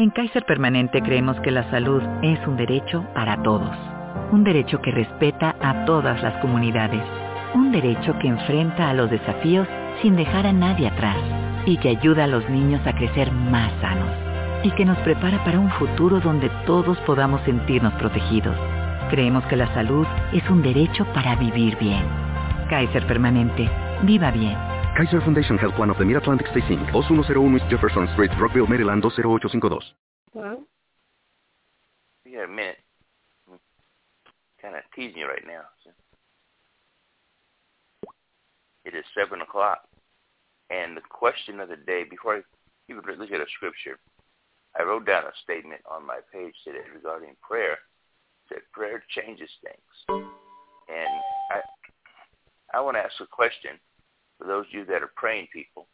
En Kaiser Permanente creemos que la salud es un derecho para todos. Un derecho que respeta a todas las comunidades. Un derecho que enfrenta a los desafíos sin dejar a nadie atrás. Y que ayuda a los niños a crecer más sanos. Y que nos prepara para un futuro donde todos podamos sentirnos protegidos. Creemos que la salud es un derecho para vivir bien. Kaiser Permanente. Viva bien. Kaiser Foundation Health Plan of the Mid-Atlantic States Inc. 2101 East Jefferson Street, Rockville, Maryland 20852. Well, You got a minute. Kind of teasing you right now. So. It is 7 o'clock. And the question of the day, before I even look at a scripture, I wrote down a statement on my page today regarding prayer. It said prayer changes things. And I, I want to ask a question for those of you that are praying people.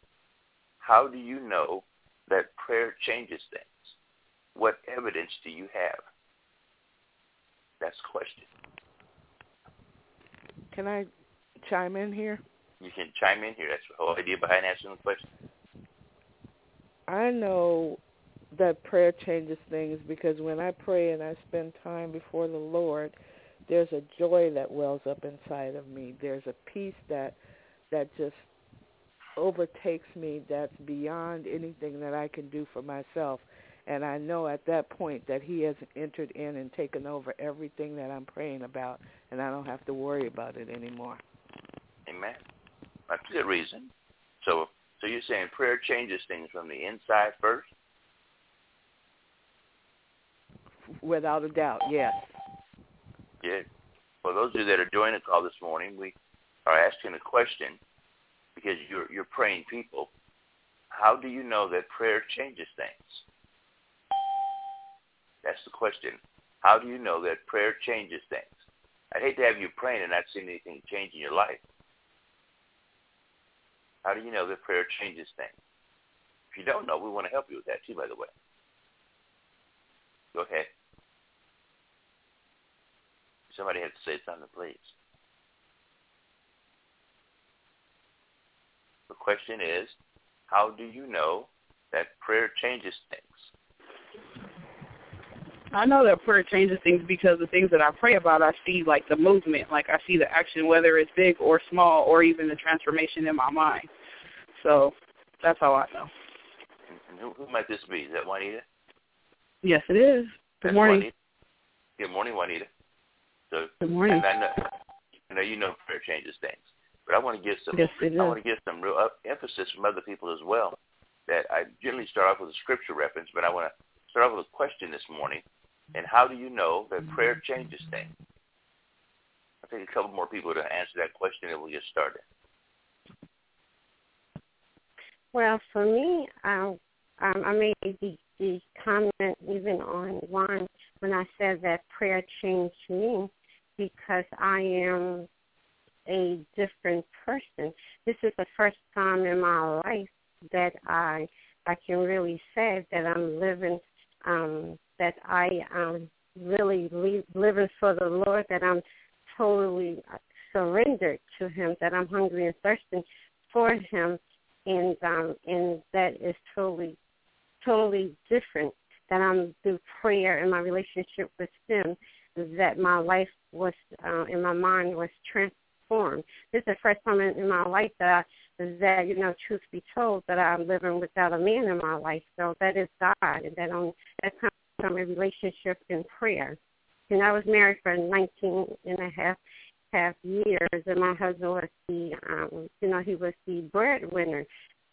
How do you know that prayer changes things? What evidence do you have? That's the question. can I chime in here? You can chime in here. That's the whole idea behind answering the question. I know that prayer changes things because when I pray and I spend time before the Lord, there's a joy that wells up inside of me. There's a peace that that just overtakes me that's beyond anything that I can do for myself. And I know at that point that he has entered in and taken over everything that I'm praying about and I don't have to worry about it anymore. Amen. That's a good reason. So, so you're saying prayer changes things from the inside first? Without a doubt, yes. Yeah. For those of you that are joining the call this morning, we are asking a question because you're you're praying people. How do you know that prayer changes things? That's the question. How do you know that prayer changes things? I'd hate to have you praying and not seeing anything change in your life. How do you know that prayer changes things? If you don't know, we want to help you with that too, by the way. Go ahead. Somebody has to say something, please. The question is, how do you know that prayer changes things? I know that prayer changes things because the things that I pray about, I see like the movement, like I see the action, whether it's big or small, or even the transformation in my mind. So that's how I know. And who, who might this be? Is that Juanita? Yes, it is. Good That's morning. Juanita. Good morning, Juanita. So, Good morning. and I know, I know you know prayer changes things, but I want to give some. Yes, it is. I want to give some real emphasis from other people as well. That I generally start off with a scripture reference, but I want to start off with a question this morning. And how do you know that prayer changes things? I'll take a couple more people to answer that question, and we'll get started. Well, for me, um, um, I made the, the comment even on one when I said that prayer changed me because I am a different person. This is the first time in my life that I I can really say that I'm living um that I am really li- living for the Lord that I'm totally surrendered to him that I'm hungry and thirsting for him and um and that is totally totally different that I'm through prayer and my relationship with him that my life was uh, my mind was transformed. This is the first time in, my life that I, that you know, truth be told, that I'm living without a man in my life. So that is God, and that on that comes from a relationship in prayer. And I was married for 19 and a half half years, and my husband was the, um, you know, he was the breadwinner.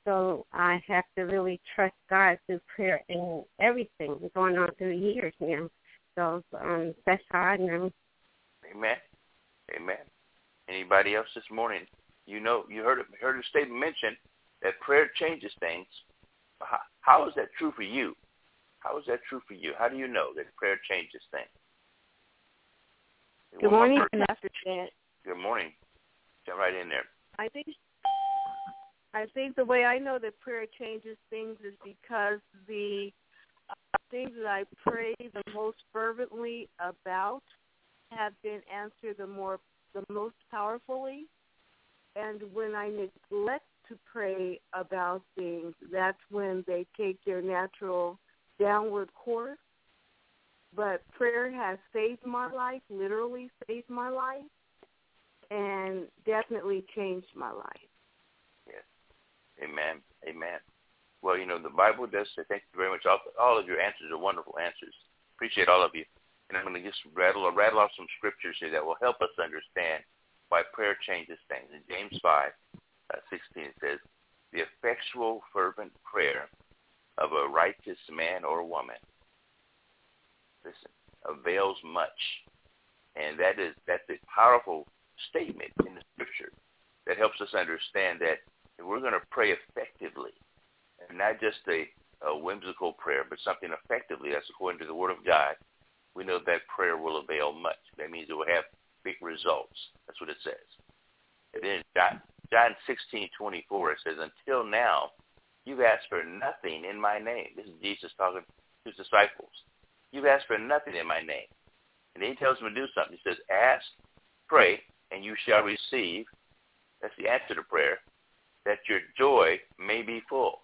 So I have to really trust God through prayer and everything going on through years now. So um, that's how I know. Amen. Amen. Anybody else this morning? You know, you heard it, heard a statement mentioned that prayer changes things. How, how is that true for you? How is that true for you? How do you know that prayer changes things? Good One morning. Pastor Jan. Good morning. Jump right in there. I think I think the way I know that prayer changes things is because the uh, things that I pray the most fervently about have been answered the more the most powerfully. And when I neglect to pray about things, that's when they take their natural downward course. But prayer has saved my life, literally saved my life, and definitely changed my life. Yes. Amen. Amen. Well, you know, the Bible does say, thank you very much. All, all of your answers are wonderful answers. Appreciate all of you. And I'm going to just rattle, a rattle off some scriptures here that will help us understand why prayer changes things. In James 5, uh, 16 it says, the effectual fervent prayer of a righteous man or woman, listen, avails much. And that is, that's a powerful statement in the scripture that helps us understand that if we're going to pray effectively, and not just a, a whimsical prayer, but something effectively that's according to the Word of God, we know that prayer will avail much. That means it will have big results. That's what it says. And then John, John 16, 24, it says, Until now, you've asked for nothing in my name. This is Jesus talking to his disciples. You've asked for nothing in my name. And then he tells them to do something. He says, ask, pray, and you shall receive. That's the answer to prayer. That your joy may be full.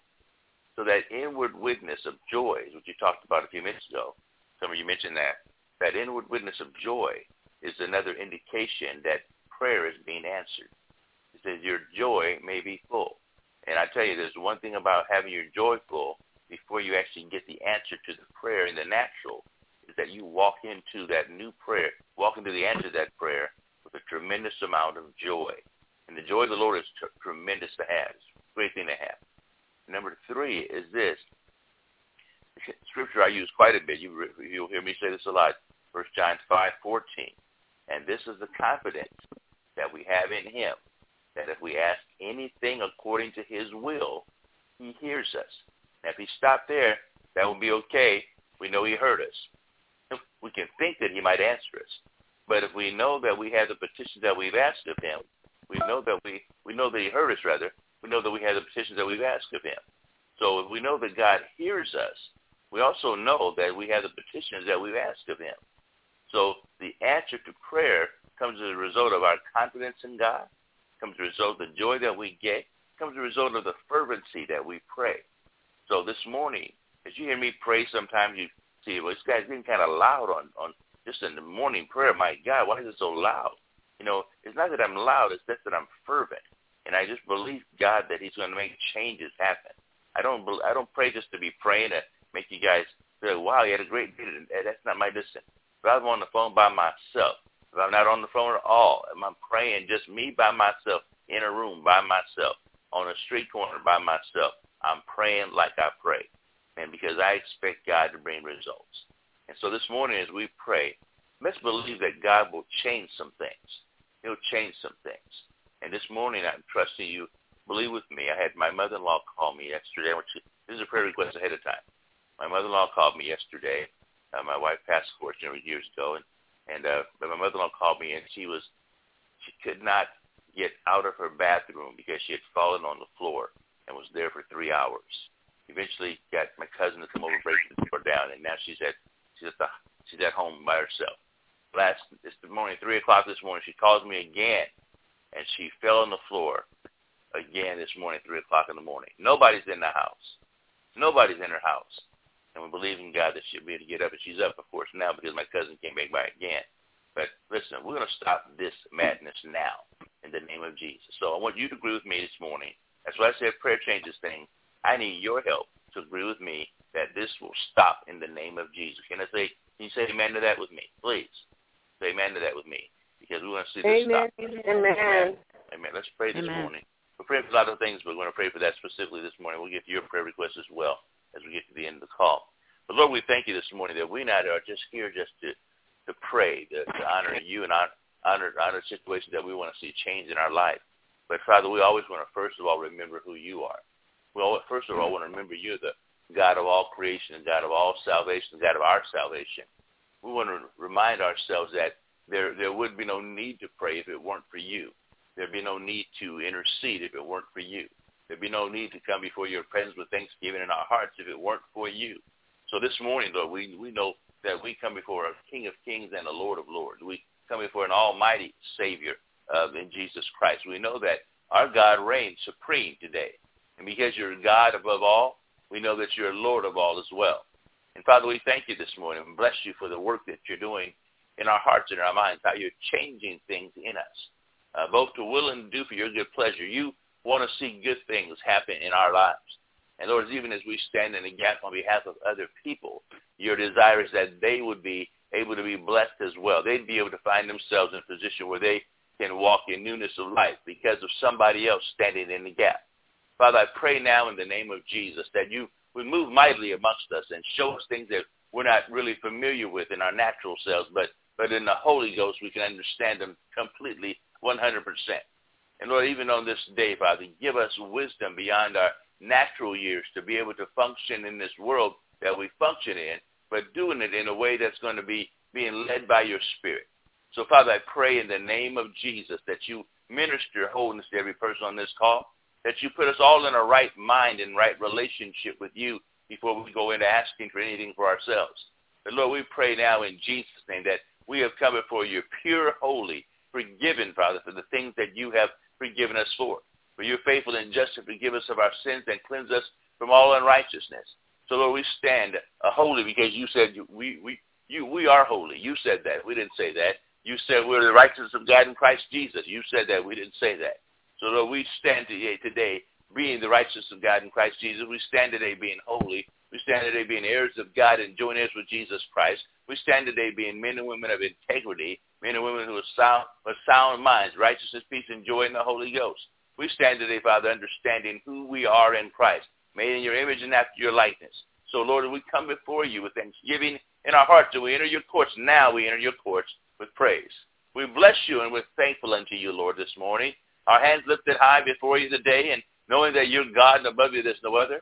So that inward witness of joy, which you talked about a few minutes ago, some of you mentioned that, that inward witness of joy is another indication that prayer is being answered. It says your joy may be full. And I tell you, there's one thing about having your joy full before you actually get the answer to the prayer in the natural is that you walk into that new prayer, walk into the answer to that prayer with a tremendous amount of joy. And the joy of the Lord is t- tremendous to have. It's a great thing to have. Number three is this. Scripture I use quite a bit. You, you'll hear me say this a lot. First John 5:14, and this is the confidence that we have in Him, that if we ask anything according to His will, He hears us. Now, if He stopped there, that would be okay. We know He heard us. We can think that He might answer us, but if we know that we have the petitions that we've asked of Him, we know that we we know that He heard us. Rather, we know that we have the petitions that we've asked of him. So if we know that God hears us, we also know that we have the petitions that we've asked of him. So the answer to prayer comes as a result of our confidence in God, comes as a result of the joy that we get, comes as a result of the fervency that we pray. So this morning, as you hear me pray, sometimes you see, well, this guy's getting kind of loud on, on just in the morning prayer. My God, why is it so loud? You know, it's not that I'm loud, it's just that I'm fervent. And I just believe God that He's going to make changes happen. I don't I don't pray just to be praying make you guys feel, wow, you had a great day. That's not my distance. If I'm on the phone by myself, if I'm not on the phone at all, if I'm praying just me by myself in a room by myself, on a street corner by myself, I'm praying like I pray. And because I expect God to bring results. And so this morning as we pray, let's believe that God will change some things. He'll change some things. And this morning, I'm trusting you. Believe with me. I had my mother-in-law call me yesterday. She, this is a prayer request ahead of time. My mother-in-law called me yesterday. Uh, my wife passed, of course, years ago, and and uh, but my mother-in-law called me, and she was she could not get out of her bathroom because she had fallen on the floor and was there for three hours. Eventually, got my cousin to come over, break the door down, and now she's at she's at the she's at home by herself. Last this morning, three o'clock this morning, she calls me again and she fell on the floor again this morning, 3 o'clock in the morning. Nobody's in the house. Nobody's in her house. And we believe in God that she'll be able to get up. And she's up, of course, now because my cousin came back by again. But listen, we're going to stop this madness now in the name of Jesus. So I want you to agree with me this morning. That's why I said prayer changes things. I need your help to agree with me that this will stop in the name of Jesus. Can I say, can you say amen to that with me? Please. Say amen to that with me because we want to see this Amen. stop. Amen. Amen. Amen. Let's pray this Amen. morning. We're praying for a lot of things, but we're going to pray for that specifically this morning. We'll get to your prayer request as well as we get to the end of the call. But Lord, we thank you this morning that we not are just here just to to pray, to, to honor you and honor honor honor situations that we want to see change in our life. But Father, we always want to first of all remember who you are. We first of all want to remember you're the God of all creation, and God of all salvation, God of our salvation. We want to remind ourselves that there there would be no need to pray if it weren't for you. There'd be no need to intercede if it weren't for you. There'd be no need to come before your presence with thanksgiving in our hearts if it weren't for you. So this morning, Lord, we we know that we come before a King of Kings and a Lord of Lords. We come before an Almighty Savior uh, in Jesus Christ. We know that our God reigns supreme today, and because you're God above all, we know that you're Lord of all as well. And Father, we thank you this morning and bless you for the work that you're doing in our hearts and our minds, how you're changing things in us, uh, both to will and do for your good pleasure. You want to see good things happen in our lives. And Lord, even as we stand in the gap on behalf of other people, your desire is that they would be able to be blessed as well. They'd be able to find themselves in a position where they can walk in newness of life because of somebody else standing in the gap. Father, I pray now in the name of Jesus that you would move mightily amongst us and show us things that we're not really familiar with in our natural selves, but, but in the Holy Ghost we can understand them completely 100%. And Lord, even on this day, Father, give us wisdom beyond our natural years to be able to function in this world that we function in, but doing it in a way that's going to be being led by your Spirit. So, Father, I pray in the name of Jesus that you minister wholeness to every person on this call, that you put us all in a right mind and right relationship with you before we go into asking for anything for ourselves. But Lord, we pray now in Jesus' name that we have come before you pure, holy, forgiven, Father, for the things that you have forgiven us for. For you're faithful and just to forgive us of our sins and cleanse us from all unrighteousness. So Lord, we stand uh, holy because you said we, we, you, we are holy. You said that. We didn't say that. You said we're the righteousness of God in Christ Jesus. You said that. We didn't say that. So Lord, we stand today, today being the righteousness of God in Christ Jesus. We stand today being holy. We stand today being heirs of God and joint heirs with Jesus Christ. We stand today being men and women of integrity, men and women who are sound, with sound minds, righteousness, peace, and joy in the Holy Ghost. We stand today, Father, understanding who we are in Christ, made in your image and after your likeness. So, Lord, we come before you with thanksgiving in our hearts. And we enter your courts. Now we enter your courts with praise. We bless you and we're thankful unto you, Lord, this morning. Our hands lifted high before you today and knowing that you're God and above you there's no other.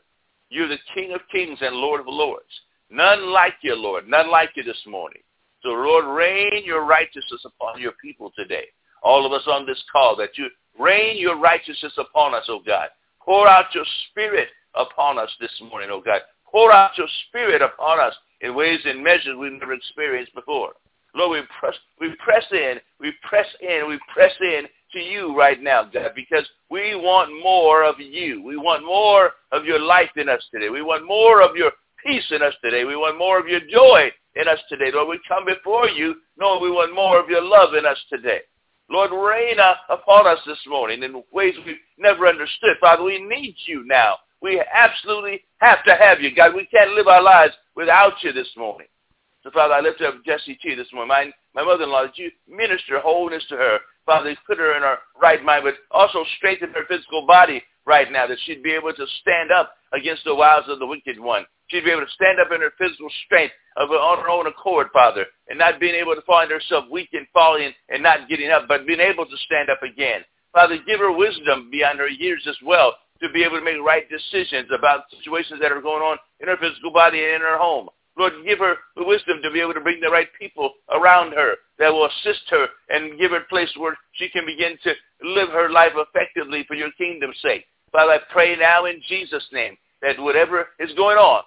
You're the King of kings and Lord of lords. None like you, Lord. None like you this morning. So, Lord, rain your righteousness upon your people today. All of us on this call, that you Rain your righteousness upon us, O God. Pour out your spirit upon us this morning, O God. Pour out your spirit upon us in ways and measures we've never experienced before. Lord, we press, we press in, we press in, we press in to you right now, God, because we want more of you. We want more of your life in us today. We want more of your peace in us today. We want more of your joy in us today. Lord, we come before you knowing we want more of your love in us today. Lord, reign uh, upon us this morning in ways we've never understood. Father, we need you now. We absolutely have to have you, God. We can't live our lives without you this morning. So, Father, I lift up Jessie T this morning, my, my mother-in-law, that you minister wholeness to her. Father, put her in her right mind, but also strengthen her physical body right now, that she'd be able to stand up against the wiles of the wicked one. She'd be able to stand up in her physical strength of her, on her own accord, Father, and not being able to find herself weak and falling and not getting up, but being able to stand up again. Father, give her wisdom beyond her years as well to be able to make right decisions about situations that are going on in her physical body and in her home. Lord, give her the wisdom to be able to bring the right people around her that will assist her and give her a place where she can begin to live her life effectively for your kingdom's sake. Father, I pray now in Jesus' name that whatever is going on,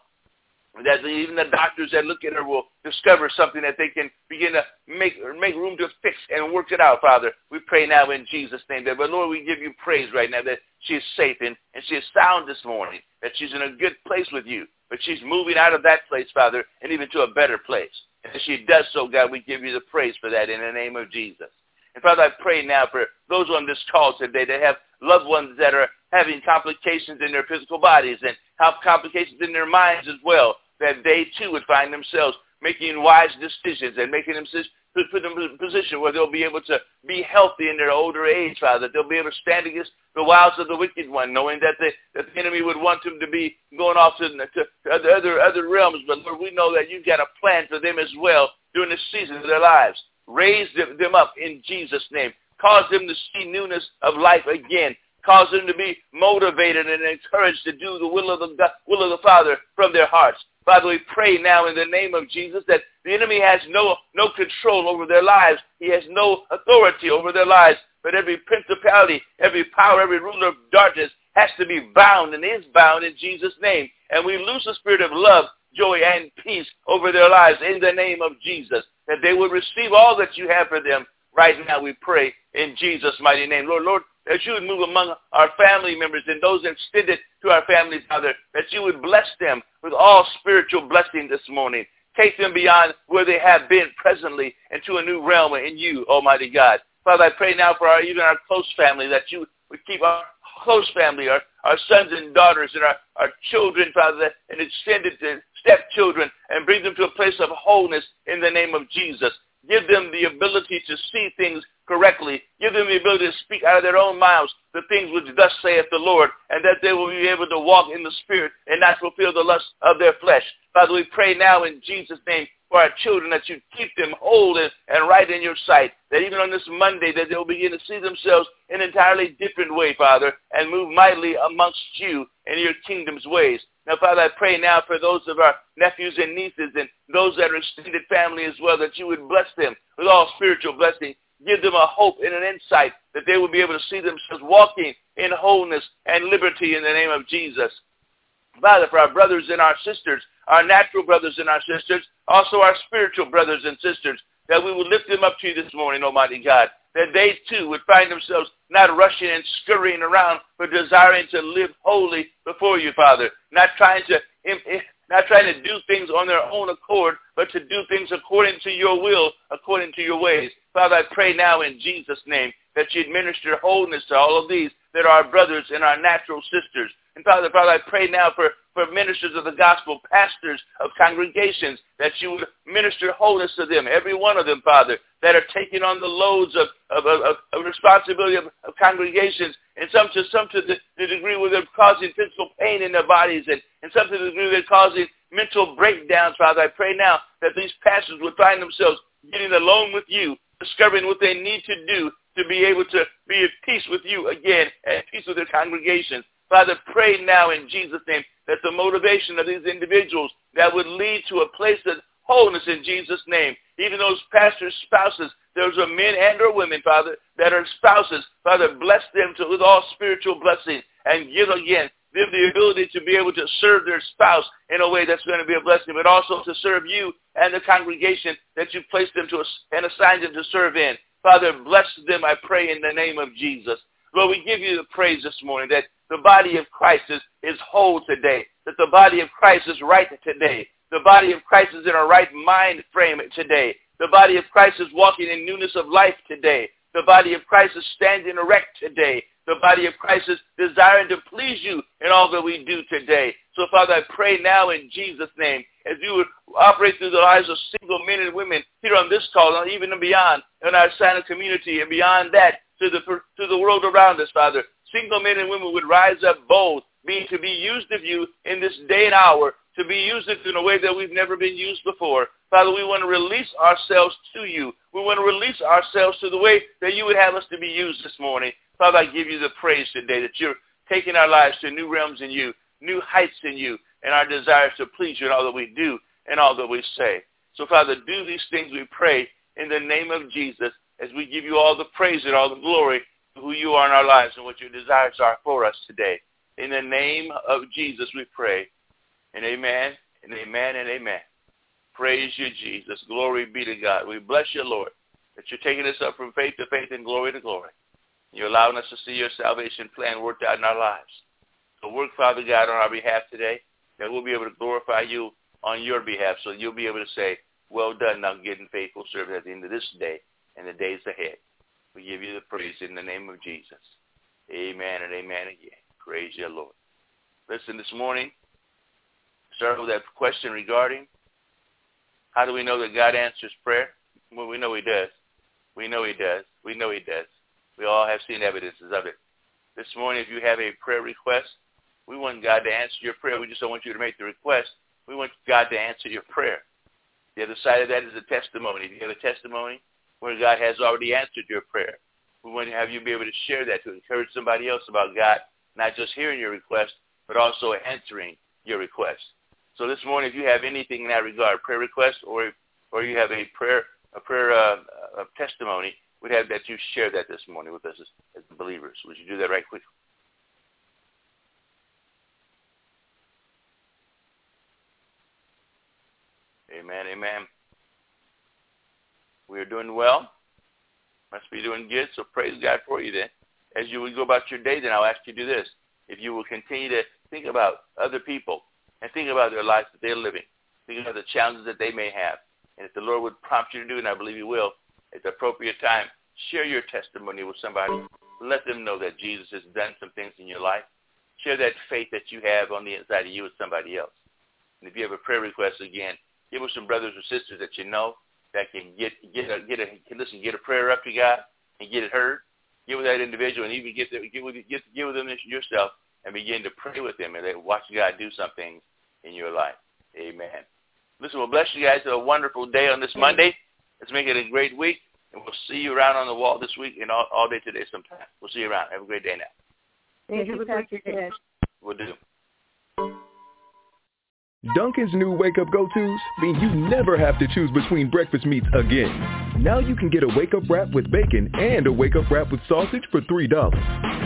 that even the doctors that look at her will discover something that they can begin to make make room to fix and work it out, Father. We pray now in Jesus' name that, but Lord, we give you praise right now that she is safe and, and she is sound this morning, that she's in a good place with you, but she's moving out of that place, Father, and even to a better place. And as she does so, God, we give you the praise for that in the name of Jesus. And Father, I pray now for those on this call today that have loved ones that are having complications in their physical bodies and have complications in their minds as well, that they too would find themselves making wise decisions and making them put them in a position where they'll be able to be healthy in their older age, Father. That they'll be able to stand against the wiles of the wicked one, knowing that the, that the enemy would want them to be going off to, to other, other realms. But Lord, we know that you've got a plan for them as well during this season of their lives. Raise them up in Jesus' name. Cause them to see newness of life again. Cause them to be motivated and encouraged to do the will of the will of the Father from their hearts. Father, we pray now in the name of Jesus that the enemy has no, no control over their lives. He has no authority over their lives. But every principality, every power, every ruler of darkness has to be bound and is bound in Jesus' name. And we lose the spirit of love, joy, and peace over their lives in the name of Jesus, that they would receive all that you have for them. Right now we pray in Jesus' mighty name. Lord, Lord, that you would move among our family members and those extended to our families, Father, that you would bless them with all spiritual blessing this morning. Take them beyond where they have been presently into a new realm in you, Almighty God. Father, I pray now for our, even our close family that you would keep our close family, our, our sons and daughters and our, our children, Father, and extended to stepchildren and bring them to a place of wholeness in the name of Jesus. Give them the ability to see things correctly. Them the ability to speak out of their own mouths the things which thus saith the Lord, and that they will be able to walk in the Spirit and not fulfill the lust of their flesh. Father, we pray now in Jesus' name for our children that you keep them whole and, and right in your sight. That even on this Monday that they'll begin to see themselves in an entirely different way, Father, and move mightily amongst you and your kingdom's ways. Now, Father, I pray now for those of our nephews and nieces and those that are extended family as well, that you would bless them with all spiritual blessing. Give them a hope and an insight that they will be able to see themselves walking in wholeness and liberty in the name of Jesus. Father, for our brothers and our sisters, our natural brothers and our sisters, also our spiritual brothers and sisters, that we will lift them up to you this morning, Almighty God, that they too would find themselves not rushing and scurrying around, but desiring to live holy before you, Father, not trying to not trying to do things on their own accord, but to do things according to your will, according to your ways. Father, I pray now in Jesus' name that you administer wholeness to all of these that are our brothers and our natural sisters. And Father, Father, I pray now for, for ministers of the gospel, pastors of congregations, that you would minister wholeness to them, every one of them, Father, that are taking on the loads of, of, of, of responsibility of, of, congregations, and some to some to the, the, degree where they're causing physical pain in their bodies, and, and some to the degree they're causing mental breakdowns, Father. I pray now that these pastors would find themselves getting alone with you, discovering what they need to do to be able to be at peace with you again, at peace with their congregations. Father, pray now in Jesus' name that the motivation of these individuals that would lead to a place of wholeness in Jesus' name. Even those pastors' spouses, those are men and or women, Father, that are spouses. Father, bless them to, with all spiritual blessing and give again them the ability to be able to serve their spouse in a way that's going to be a blessing, but also to serve you and the congregation that you've placed them to and assigned them to serve in. Father, bless them, I pray, in the name of Jesus. Lord, we give you the praise this morning that the body of Christ is, is whole today, that the body of Christ is right today. The body of Christ is in a right mind frame today. The body of Christ is walking in newness of life today. The body of Christ is standing erect today. The body of Christ is desiring to please you in all that we do today. So, Father, I pray now in Jesus' name, as you would operate through the lives of single men and women here on this call, and even beyond, in our silent community, and beyond that, to the, to the world around us, Father. Single men and women would rise up bold, being to be used of you in this day and hour, to be used of you in a way that we've never been used before. Father, we want to release ourselves to you. We want to release ourselves to the way that you would have us to be used this morning. Father, I give you the praise today that you're taking our lives to new realms in you, new heights in you, and our desires to please you in all that we do and all that we say. So, Father, do these things, we pray, in the name of Jesus, as we give you all the praise and all the glory for who you are in our lives and what your desires are for us today. In the name of Jesus, we pray. And amen, and amen, and amen. Praise you, Jesus. Glory be to God. We bless you, Lord, that you're taking us up from faith to faith and glory to glory. You're allowing us to see your salvation plan worked out in our lives. So work, Father God, on our behalf today, that we'll be able to glorify you on your behalf so you'll be able to say, well done, now and faithful servant at the end of this day and the days ahead. We give you the praise in the name of Jesus. Amen and amen again. Praise you, Lord. Listen, this morning, start with that question regarding how do we know that God answers prayer? Well, we know he does. We know he does. We know he does. We all have seen evidences of it. This morning, if you have a prayer request, we want God to answer your prayer. We just don't want you to make the request. We want God to answer your prayer. The other side of that is a testimony. If you have a testimony where God has already answered your prayer, we want to have you be able to share that to encourage somebody else about God, not just hearing your request, but also answering your request. So this morning, if you have anything in that regard, prayer request, or or you have a prayer a prayer uh, a testimony, we'd have that you share that this morning with us as, as believers. Would you do that right quick? Amen, amen. We are doing well. Must be doing good, so praise God for you then. as you would go about your day, then I'll ask you to do this. If you will continue to think about other people and think about their lives that they're living, think about the challenges that they may have, and if the Lord would prompt you to do, and I believe He will, at the appropriate time, share your testimony with somebody. Let them know that Jesus has done some things in your life. Share that faith that you have on the inside of you with somebody else. And if you have a prayer request, again, give us some brothers or sisters that you know that can get get a, get a can listen, get a prayer up to God and get it heard. Get with that individual and even get the, get with get get with them yourself and begin to pray with them and watch God do something in your life. Amen. Listen, we'll bless you guys. Have a wonderful day on this Monday. Let's make it a great week, and we'll see you around on the wall this week and all, all day today sometime. We'll see you around. Have a great day now. Thank you, Pastor We'll do. Dunkin's new Wake Up Go-Tos mean you never have to choose between breakfast meats again. Now you can get a Wake Up Wrap with bacon and a Wake Up Wrap with sausage for $3.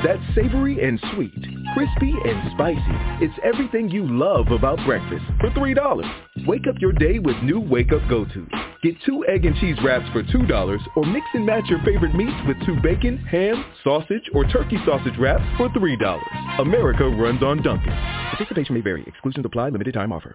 That's savory and sweet, crispy and spicy. It's everything you love about breakfast for $3. Wake up your day with new Wake Up Go-Tos. Get two egg and cheese wraps for $2 or mix and match your favorite meats with two bacon, ham, sausage, or turkey sausage wraps for $3. America runs on Dunkin'. Participation may vary. Exclusions apply. Limited time offer.